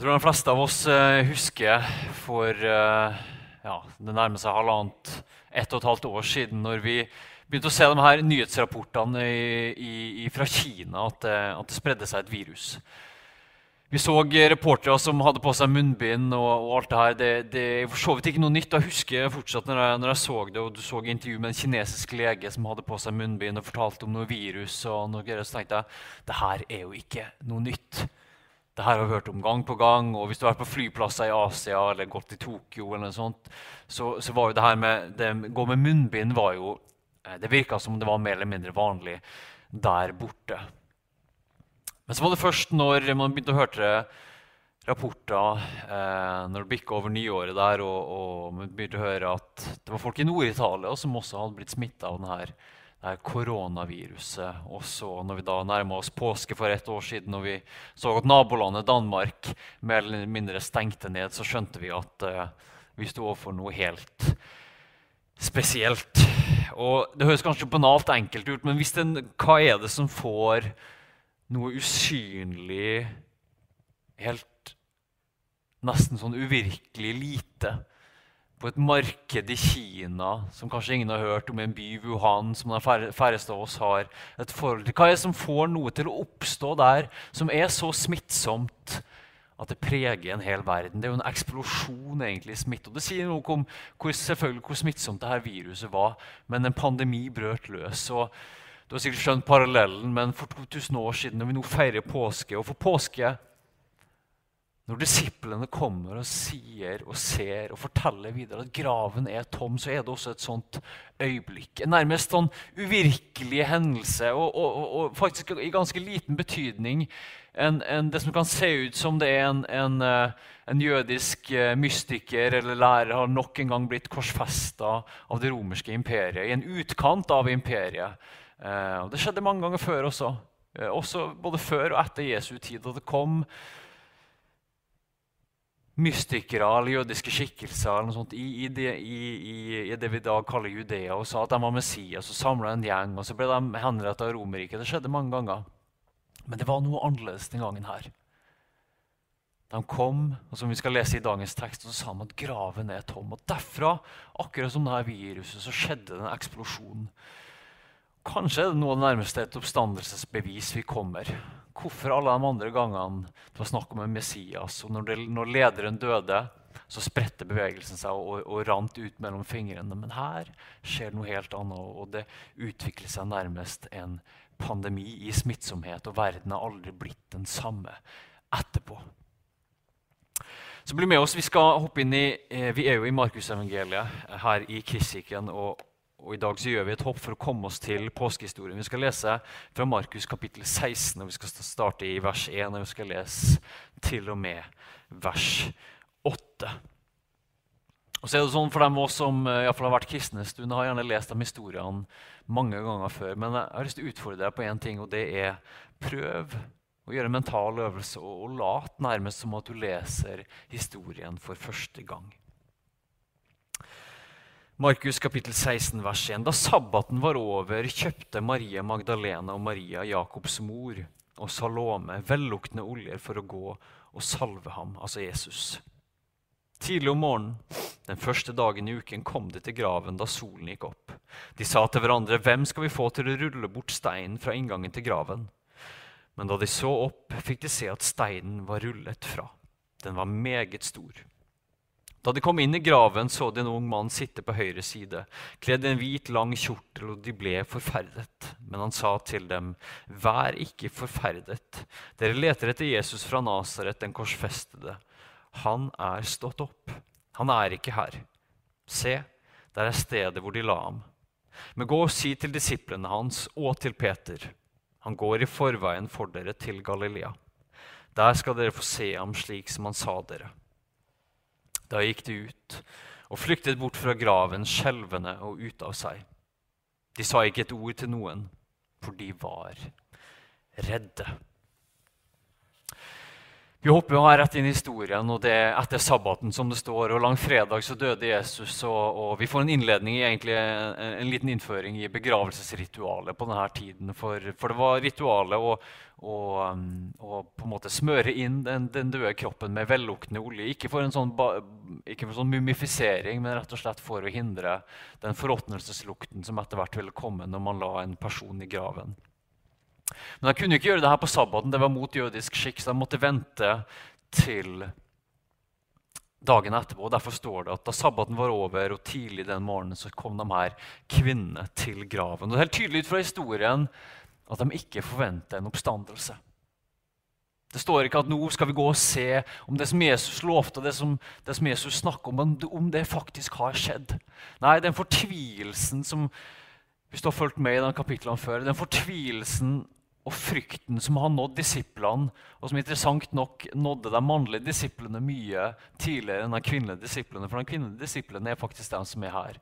Jeg tror de fleste av oss eh, husker for eh, ja, det nærmer seg halvannet, ett og et halvt år siden, når vi begynte å se de her nyhetsrapportene i, i, fra Kina, at det, at det, spredde seg et virus. Vi så reportere som hadde på seg munnbind. og, og alt Det her. Det, er for så vidt ikke noe nytt. Jeg husker fortsatt når jeg, når jeg så det, og du så intervju med en kinesisk lege som hadde på seg munnbind og fortalte om noe virus. og noe Så tenkte jeg det her er jo ikke noe nytt. Det her har vi hørt om gang på gang. og Hvis du har vært på flyplasser i Asia eller gått i Tokyo, eller noe sånt, så, så var jo det her med det, gå med munnbind var jo, eh, det virka som det var mer eller mindre vanlig der borte. Men så var det først når man begynte å høre rapporter eh, når det bikka over nyåret der, og, og man begynte å høre at det var folk i Nord-Italia som også hadde blitt smitta av denne koronaviruset. Og så når vi da nærma oss påske for et år siden, og vi så at nabolandet Danmark mer eller mindre stengte ned, så skjønte vi at uh, vi sto overfor noe helt spesielt. Og Det høres kanskje banalt enkelt ut, men den, hva er det som får noe usynlig, helt nesten sånn uvirkelig lite på et marked i Kina som kanskje ingen har hørt om, en by, Wuhan, som de færreste av oss har et forhold til. Hva er det som får noe til å oppstå der som er så smittsomt at det preger en hel verden? Det er jo en eksplosjon egentlig i smitte. Og det sier noe om hvor, selvfølgelig hvor smittsomt dette viruset var, men en pandemi brøt løs. og du har sikkert skjønt parallellen, men For 2000 år siden, når vi nå feirer påske Og for påske når disiplene kommer og sier og ser og forteller videre at graven er tom, så er det også et sånt øyeblikk. En nærmest sånn uvirkelig hendelse, og, og, og, faktisk i ganske liten betydning en, en, det som kan se ut som det er en, en, eh, jødisk eh, mystiker eller lærer har nok en gang blitt korsfesta av det romerske imperiet, i en utkant av imperiet. Eh, det skjedde mange ganger før også. også både før og etter Jesu tid. Og det kom mystikere eller jødiske skikkelser eller sånt, i, i, det, i, i, det, vi i dag kaller Judea, og sa at de var Messias, og samla en gjeng. og Så ble de henrettet av Romerriket. Det skjedde mange ganger. Men det var noe annerledes den gangen her. De kom, og som vi skal lese i dagens tekst, og så sa de at graven er tom. Og Derfra, akkurat som dette viruset, så skjedde det en eksplosjon. Kanskje er det noe av det nærmeste et oppstandelsesbevis vi kommer. Hvorfor alle de andre gangene det var snakk om en Messias, og når, det, når lederen døde, så spredte bevegelsen seg og, og, rant ut mellom fingrene. Men her skjer noe helt annet, og det utvikler seg nærmest en pandemi i smittsomhet, og verden har aldri blitt den samme etterpå. Så bli med oss. Vi skal hoppe inn i, eh, vi er jo i Markusevangeliet her i Kristikken. og og I dag så gjør vi et hopp for å komme oss til påskehistorien. Vi skal lese fra Markus kapittel 16, og vi skal starte i vers 1. Og vi skal lese til og med vers 8. Og så er det sånn For dem oss som iallfall i fall har vært kristne en stund, har gjerne lest de historiene mange ganger før. Men jeg har lyst til å utfordre deg på én ting, og det er prøv å gjøre en mental øvelse og, og lat nærmest som at du leser historien for første gang. Markus kapittel 16, vers 1. Da sabbaten var over, kjøpte Maria Magdalena og Maria, Jakobs mor, og Salome velluktende oljer for å gå og salve ham, altså Jesus. Tidlig om morgenen den første dagen i uken kom de til graven da solen gikk opp. De sa til hverandre, 'Hvem skal vi få til å rulle bort steinen fra inngangen til graven?' Men da de så opp, fikk de se at steinen var rullet fra. Den var meget stor. Da de kom inn i graven, så de en ung mann sitte på høyre side, kledd i en hvit, lang kjortel, og de ble forferdet. Men han sa til dem, Vær ikke forferdet. Dere leter etter Jesus fra Nasaret, den korsfestede. Han er stått opp. Han er ikke her. Se, der er stedet hvor de la ham. Men gå og si til disiplene hans og til Peter. Han går i forveien for dere til Galilea. Der skal dere få se ham slik som han sa dere. Da gikk de ut og flyktet bort fra graven, skjelvende og ute av seg. De sa ikke et ord til noen, for de var redde. Vi hopper jo rett inn i historien, og det er etter sabbaten. som det står, og Langfredag så døde Jesus, og, og vi får en innledning egentlig en, en, liten innføring i begravelsesritualet på denne tiden. For, for det var ritualet å, å, um, å, på en måte smøre inn den, den døde kroppen med velluktende olje. Ikke for en sånn, ikke for sånn mumifisering, men rett og slett for å hindre den forråtnelseslukten som etter hvert ville komme når man la en person i graven. Men de kunne ikke gjøre det her på sabbaten, det var mot jødisk skikk, så de måtte vente til dagen etterpå. og Derfor står det at da sabbaten var over og tidlig den morgenen, så kom de her kvinnene til graven. Og Det er helt tydelig ut fra historien at de ikke forventer en oppstandelse. Det står ikke at nå skal vi gå og se om det som Jesus lovte, det som, det som Jesus snakker om, om det faktisk har skjedd. Nei, den fortvilelsen som hvis du har fulgt med i denne kapitlene før, den fortvilelsen og frykten som har nådd disiplene, og som interessant nok nådde de mannlige disiplene mye tidligere enn de kvinnelige disiplene. For de kvinnelige disiplene er faktisk de som er her.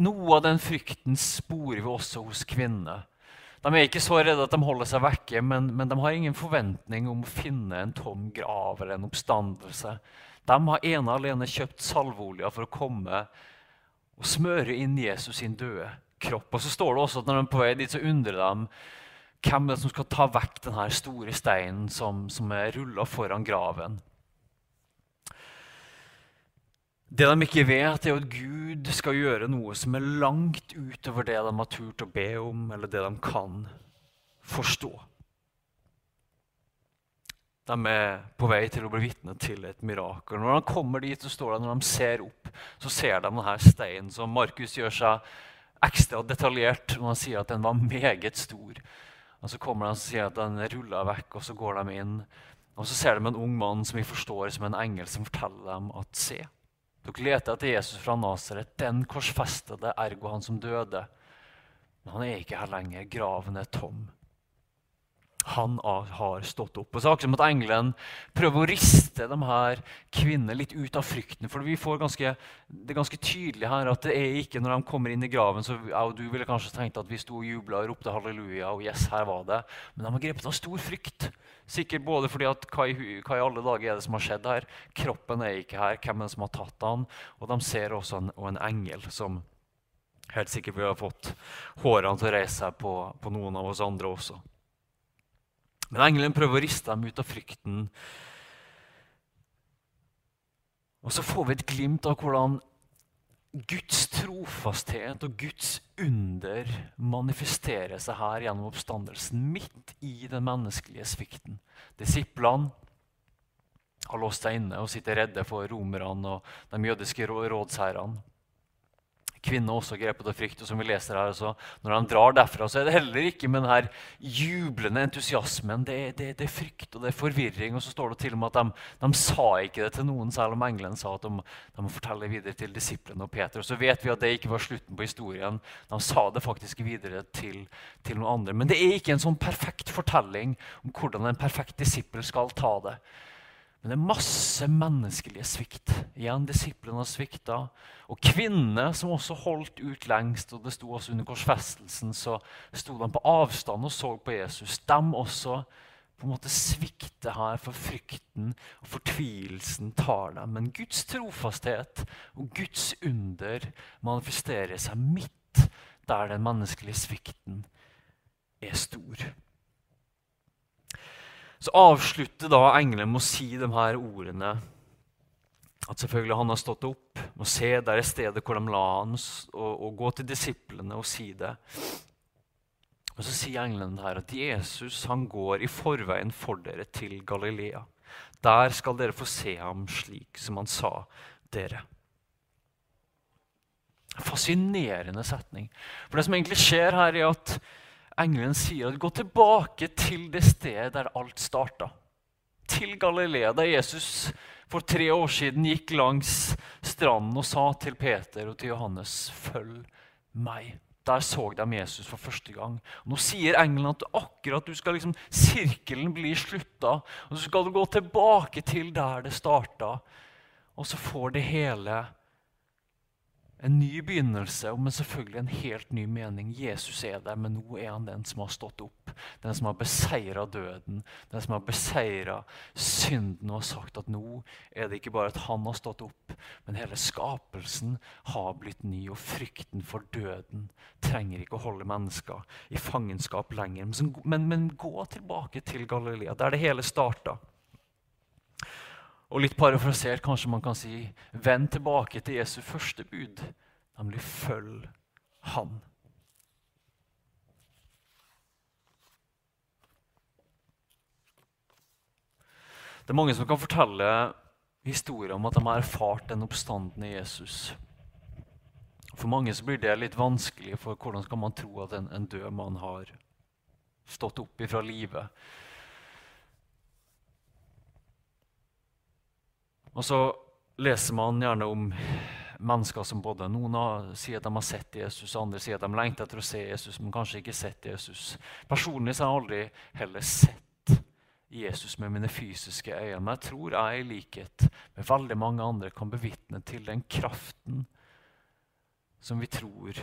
Noe av den frykten sporer vi også hos kvinnene. De er ikke så redde at de holder seg vekke, men, men de har ingen forventning om å finne en tom grav eller en oppstandelse. De har ene alene kjøpt salveolja for å komme og smøre inn Jesus sin døde kropp. Og så står det også at når de er på vei dit, så undrer de hvem det er som skal ta vekk denne store steinen som, som er rulla foran graven. Det de ikke vet, er at Gud skal gjøre noe som er langt utover det de har turt å be om, eller det de kan forstå. De er på vei til å bli vitne til et mirakel. Når de kommer dit, så står det, når de ser opp, så ser de denne steinen som Markus gjør seg ekstra detaljert når han sier at den var meget stor. Og Så kommer han og sier at den rulla vekk, og så går de inn. Og Så ser de en ung mann som vi forstår som en engel, som forteller dem at se, dere leter etter Jesus fra Nasaret, den korsfestede, ergo han som døde. Men han er ikke her lenger. Graven er tom han har stått opp. Og så akkurat som at Engelen prøver å riste de her kvinnene litt ut av frykten. For vi får ganske, det er ganske tydelig her at det er ikke når de kommer inn i graven så ja, Du ville kanskje tenkt at vi sto og jubla og ropte halleluja, og yes, her var det. Men de har grepet av stor frykt. Sikkert både fordi at hva i, alle dager er det som har skjedd her? Kroppen er ikke her. Hvem er det som har tatt han? Og de ser også en, en engel som helt sikkert vil ha fått hårene til å reise seg på, på noen av oss andre også. Men engelen prøver å riste dem ut av frykten. Og så får vi et glimt av hvordan Guds trofasthet og Guds under manifesterer seg her gjennom oppstandelsen, midt i den menneskelige svikten. Disiplene har låst seg inne og sitter redde for romerne og de jødiske rådsherrene kvinner også grepet av frykt. og som vi leser her, så Når han drar derfra, så er det heller ikke med denne jublende entusiasmen. Det det, det er, frykt og det er forvirring. Og så står det til og med at de, de sa ikke det til noen, selv om engelen sa at de, de må fortelle videre til disiplene og Peter. Og så vet vi at det ikke var slutten på historien. De sa det faktisk videre til, til noen andre. Men det er ikke en sånn perfekt fortelling om hvordan en perfekt disippel skal ta det. Men det er masse menneskelige svikt. Igjen, disiplene svikta. Og kvinnene, som også holdt ut lengst, og det sto også under korsfestelsen, så sto de på avstand og så på Jesus. De også på en måte svikter her, for frykten og fortvilelsen tar dem. Men Guds trofasthet og Guds under manifesterer seg midt der den menneskelige svikten er stor. Så avslutter da engelen med å si de her ordene. At selvfølgelig han har stått opp, må se der er stedet hvor de la ham, og, og gå til disiplene og si det. Og Så sier engelen her at Jesus han går i forveien for dere til Galilea. Der skal dere få se ham slik som han sa dere. Fascinerende setning. For Det som egentlig skjer her, er at engelen sier at gå tilbake til det stedet der alt starta. Til Galilea, der Jesus for tre år siden gikk langs stranden og sa til Peter og til Johannes, 'Følg meg'. Der så de Jesus for første gang. Nå sier engelen at akkurat du skal liksom, sirkelen blir slutta. Og så skal du gå tilbake til der det starta. Og så får det hele en ny begynnelse, men selvfølgelig en helt ny mening. Jesus er der, men nå er han den som har stått opp. Den som har beseira døden, den som har beseira synden og har sagt at nå er det ikke bare at han har stått opp, men hele skapelsen har blitt ny, og frykten for døden trenger ikke å holde mennesker i fangenskap lenger. Men, men, men gå tilbake til Galilea, der det hele starta. Og litt parafrasert kanskje man kan si vend tilbake til Jesu første bud, nemlig følg Han. Det er mange som kan fortelle historier om at de har erfart den oppstandende Jesus. For mange så blir det litt vanskelig, for hvordan skal man tro at en, en død mann har stått opp ifra livet? Og så leser man gjerne om mennesker som både noen sier at de har sett Jesus, andre sier at de lengter etter å se Jesus, men kanskje ikke sett Jesus. Personlig så har jeg aldri heller sett Jesus med mine fysiske øyne. Men jeg tror jeg, i likhet med veldig mange andre, kan bevitne til den kraften som vi tror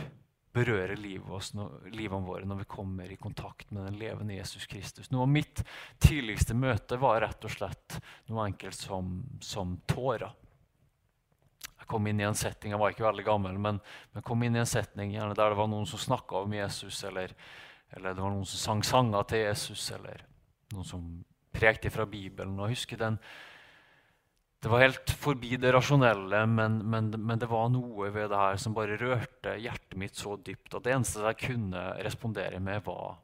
berører livet oss, livet våre når vi kommer i kontakt med den levende Jesus Kristus. Noe av mitt tidligste møte var rett og slett noe enkelt som, som tårer. Jeg kom inn i en setting, jeg var ikke veldig gammel, men jeg kom inn i en setning gjerne der det var noen som snakka om Jesus, eller, eller, det var noen som sang sanger til Jesus, eller noen som prekte fra Bibelen. Og husker den, det var helt forbi det rasjonelle, men, men, men, det var noe ved det her som bare rørte hjertet mitt så dypt at det eneste jeg kunne respondere med, var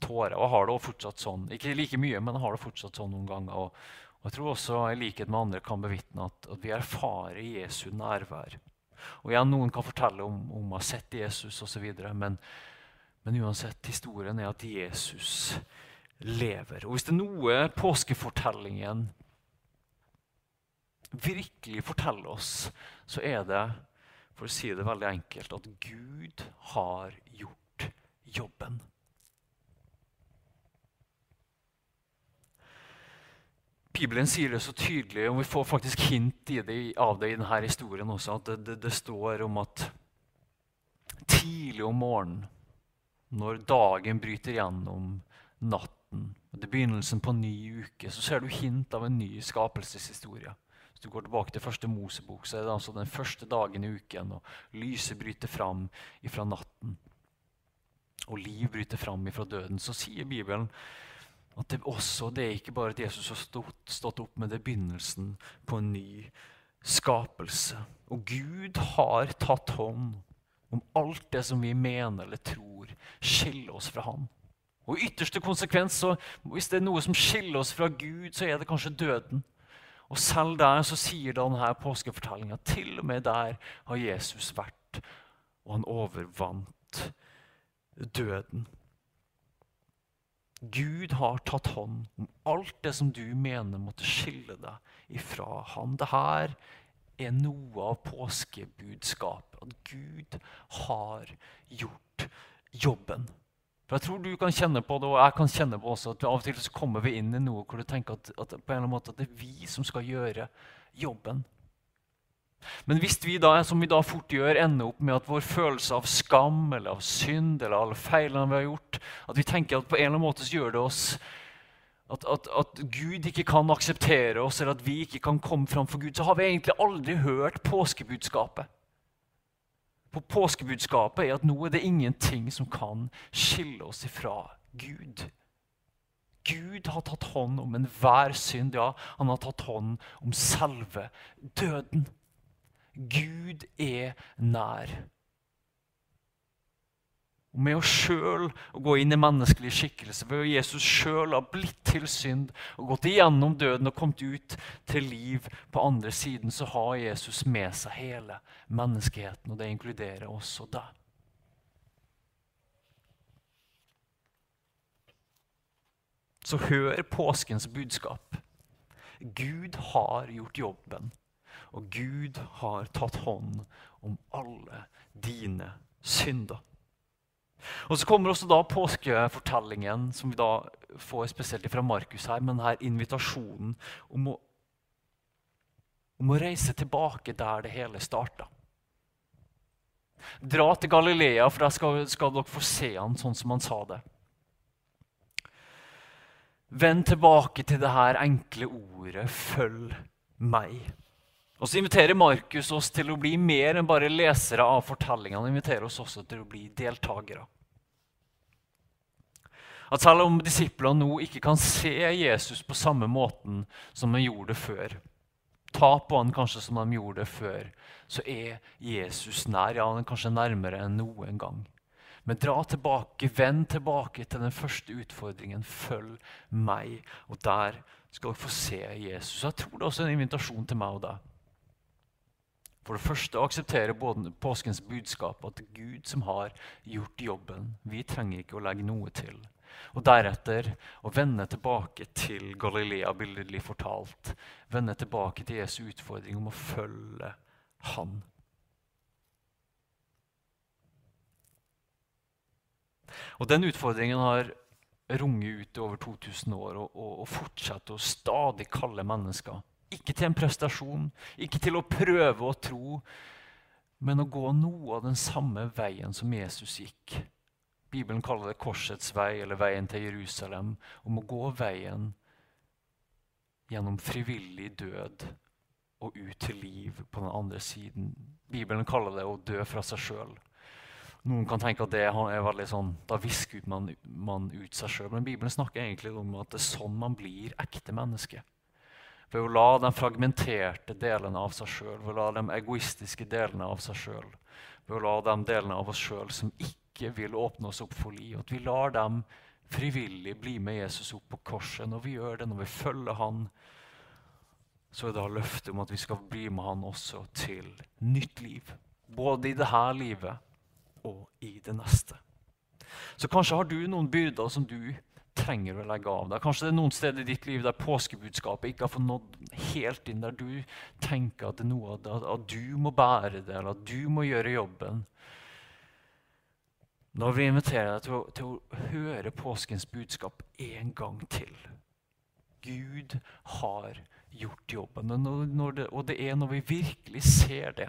tårer. Og jeg har det fortsatt sånn. Ikke like mye, men jeg har det fortsatt sånn noen ganger. Og, og jeg tror også i likhet med andre kan bevitne at, at vi erfarer Jesu nærvær. Og igjen, Noen kan fortelle om, om å ha sett Jesus osv., men, men uansett, historien er at Jesus lever. Og hvis det er noe påskefortellingen virkelig forteller oss, så er det, for å si det veldig enkelt, at Gud har gjort jobben. Bibelen sier det så tydelig, og vi får faktisk hint det, av det i denne historien også, at det, det, det står om at tidlig om morgenen, når dagen bryter gjennom natten, det er begynnelsen på en ny uke, så ser du hint av en ny skapelseshistorie. Hvis du går tilbake til første Mosebok, så er det altså den første dagen i uken, og lyset bryter fram ifra natten. Og liv bryter fram ifra døden. Så sier Bibelen at det, også, det er ikke bare at Jesus har stått, stått opp, men det er begynnelsen på en ny skapelse. Og Gud har tatt hånd om alt det som vi mener eller tror skiller oss fra Han. Og i ytterste konsekvens, så, hvis det er noe som skiller oss fra Gud, så er det kanskje døden. Og selv der så sier denne påskefortellinga til og med der har Jesus vært, og han overvant døden. Gud har tatt hånd om alt det som du mener måtte skille deg ifra han. Dette er noe av påskebudskapet. At Gud har gjort jobben. For jeg tror du kan kjenne på det, og jeg kan kjenne på også, at av og til så kommer vi inn i noe hvor du tenker at, at, på en eller annen måte at det er vi som skal gjøre jobben. Men hvis vi da, som vi da fort gjør, ender opp med at vår følelse av skam eller av synd eller alle feilene vi har gjort, at vi tenker at på en eller annen måte så gjør det oss at, at, at, Gud ikke kan akseptere oss, eller at vi ikke kan komme fram for Gud, så har vi egentlig aldri hørt påskebudskapet på påskebudskapet, er at nå er det ingenting som kan skille oss ifra Gud. Gud har tatt hånd om enhver synd. Ja, han har tatt hånd om selve døden. Gud er nær. Og med oss sjøl å gå inn i menneskelig skikkelse, ved å Jesus sjøl ha blitt til synd og gått igjennom døden og kommet ut til liv på andre siden, så har Jesus med seg hele menneskeheten, og det inkluderer også deg. Så hør påskens budskap. Gud har gjort jobben, og Gud har tatt hånd om alle dine synder. Og Så kommer også da påskefortellingen, som vi da får spesielt fra Markus her, med denne invitasjonen om å om å reise tilbake der det hele starta. Dra til Galilea, for der skal, skal dere få se han sånn som han sa det. Vend tilbake til det her enkle ordet 'følg meg'. Og så inviterer Markus oss til å bli mer enn bare lesere av fortellingene. Han inviterer oss også til å bli deltakere. At selv om disiplene nå ikke kan se Jesus på samme måten som de gjorde det før, ta på han kanskje som de gjorde det før, så er Jesus nær. Ja, han er kanskje nærmere enn noen gang. Men dra tilbake, vend tilbake til den første utfordringen. Følg meg. Og der skal dere få se Jesus. Jeg tror det er også en invitasjon til meg og deg. For det første å akseptere påskens budskap, at det er Gud som har gjort jobben. Vi trenger ikke å legge noe til. Og deretter å vende tilbake til Galilea, billedlig fortalt. Vende tilbake til Jesu utfordring om å følge Han. Og Den utfordringen har runget ut over 2000 år og, og, og fortsetter å stadig kalle mennesker. Ikke til en prestasjon, ikke til å prøve å tro, men å gå noe av den samme veien som Jesus gikk. Bibelen kaller det korsets vei eller veien til Jerusalem. Om å gå veien gjennom frivillig død og ut til liv på den andre siden. Bibelen kaller det å dø fra seg sjøl. Noen kan tenke at det er veldig sånn, da visker man, ut seg sjøl. Men Bibelen snakker egentlig om at det er sånn man blir ekte menneske. Ved å la de fragmenterte delene av seg sjøl, ved å la de egoistiske delene av seg sjøl, ved å la de delene av oss sjøl som ikke vil åpne oss opp for liv. At vi lar dem frivillig bli med Jesus opp på korset. Når vi gjør det, når vi følger han, så er det løftet om at vi skal bli med han også til nytt liv. Både i dette livet og i det neste. Så kanskje har du noen byrder som du trenger å legge av deg. Kanskje det er noen steder i ditt liv der påskebudskapet ikke har fått nådd helt inn, der du tenker at noe at du må bære det, eller at du må gjøre jobben. Nå vil jeg invitere deg til å, til å høre påskens budskap en gang til. Gud har gjort jobben. Når det, og det er når vi virkelig ser det,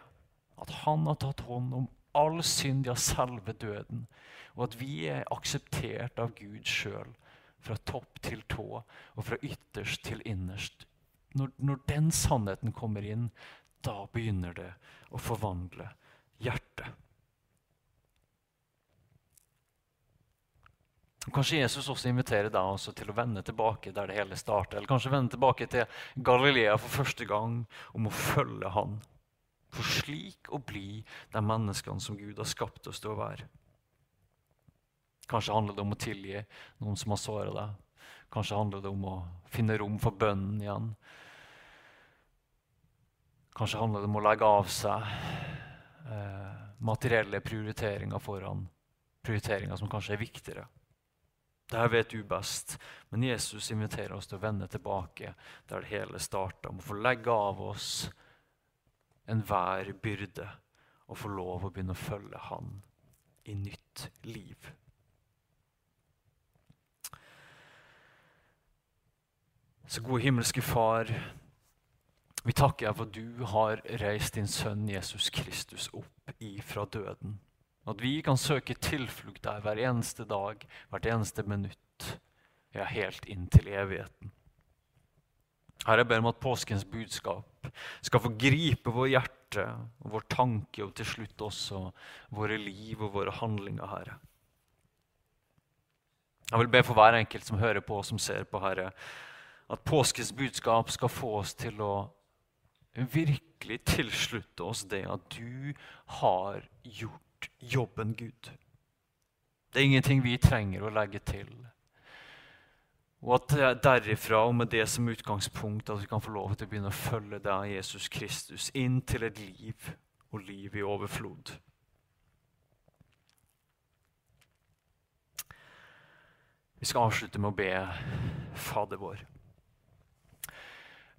at han har tatt hånd om all synd, ja, selve døden, og at vi er akseptert av Gud sjøl fra topp til tå og fra ytterst til innerst. Når, når den sannheten kommer inn, da begynner det å forvandle hjertet. Kanskje Jesus også inviterer deg også til å vende tilbake der det hele starter. Eller kanskje vende tilbake til Galilea for første gang om å følge Han. For slik å bli de menneskene som Gud har skapt oss til å være. Kanskje handler det om å tilgi noen som har såret deg. Kanskje handler det om å finne rom for bønnen igjen. Kanskje handler det om å legge av seg eh, materielle prioriteringer foran prioriteringer som kanskje er viktigere. Dette vet du best, men Jesus inviterer oss til å vende tilbake der det hele starta. Om å få legge av oss enhver byrde og få lov å begynne å følge Han i nytt liv. Så gode himmelske Far, vi takker deg for at du har reist din sønn Jesus Kristus opp ifra døden. At vi kan søke tilflukt der hver eneste dag, hvert eneste minutt, ja, helt inn til evigheten. Herre, jeg ber om at påskens budskap skal få gripe vår hjerte og vår tanke, og til slutt også våre liv og våre handlinger, Herre. Jeg vil be for hver enkelt som hører på og som ser på, Herre, at påskens budskap skal få oss til å virkelig tilslutte oss det at du har gjort jobben Gud. Det er ingenting vi trenger å legge til. Og at derifra og med det som utgangspunkt at vi kan få lov til å begynne å følge deg, Jesus Kristus, inn til et liv og liv i overflod. Vi skal avslutte med å be Fader vår.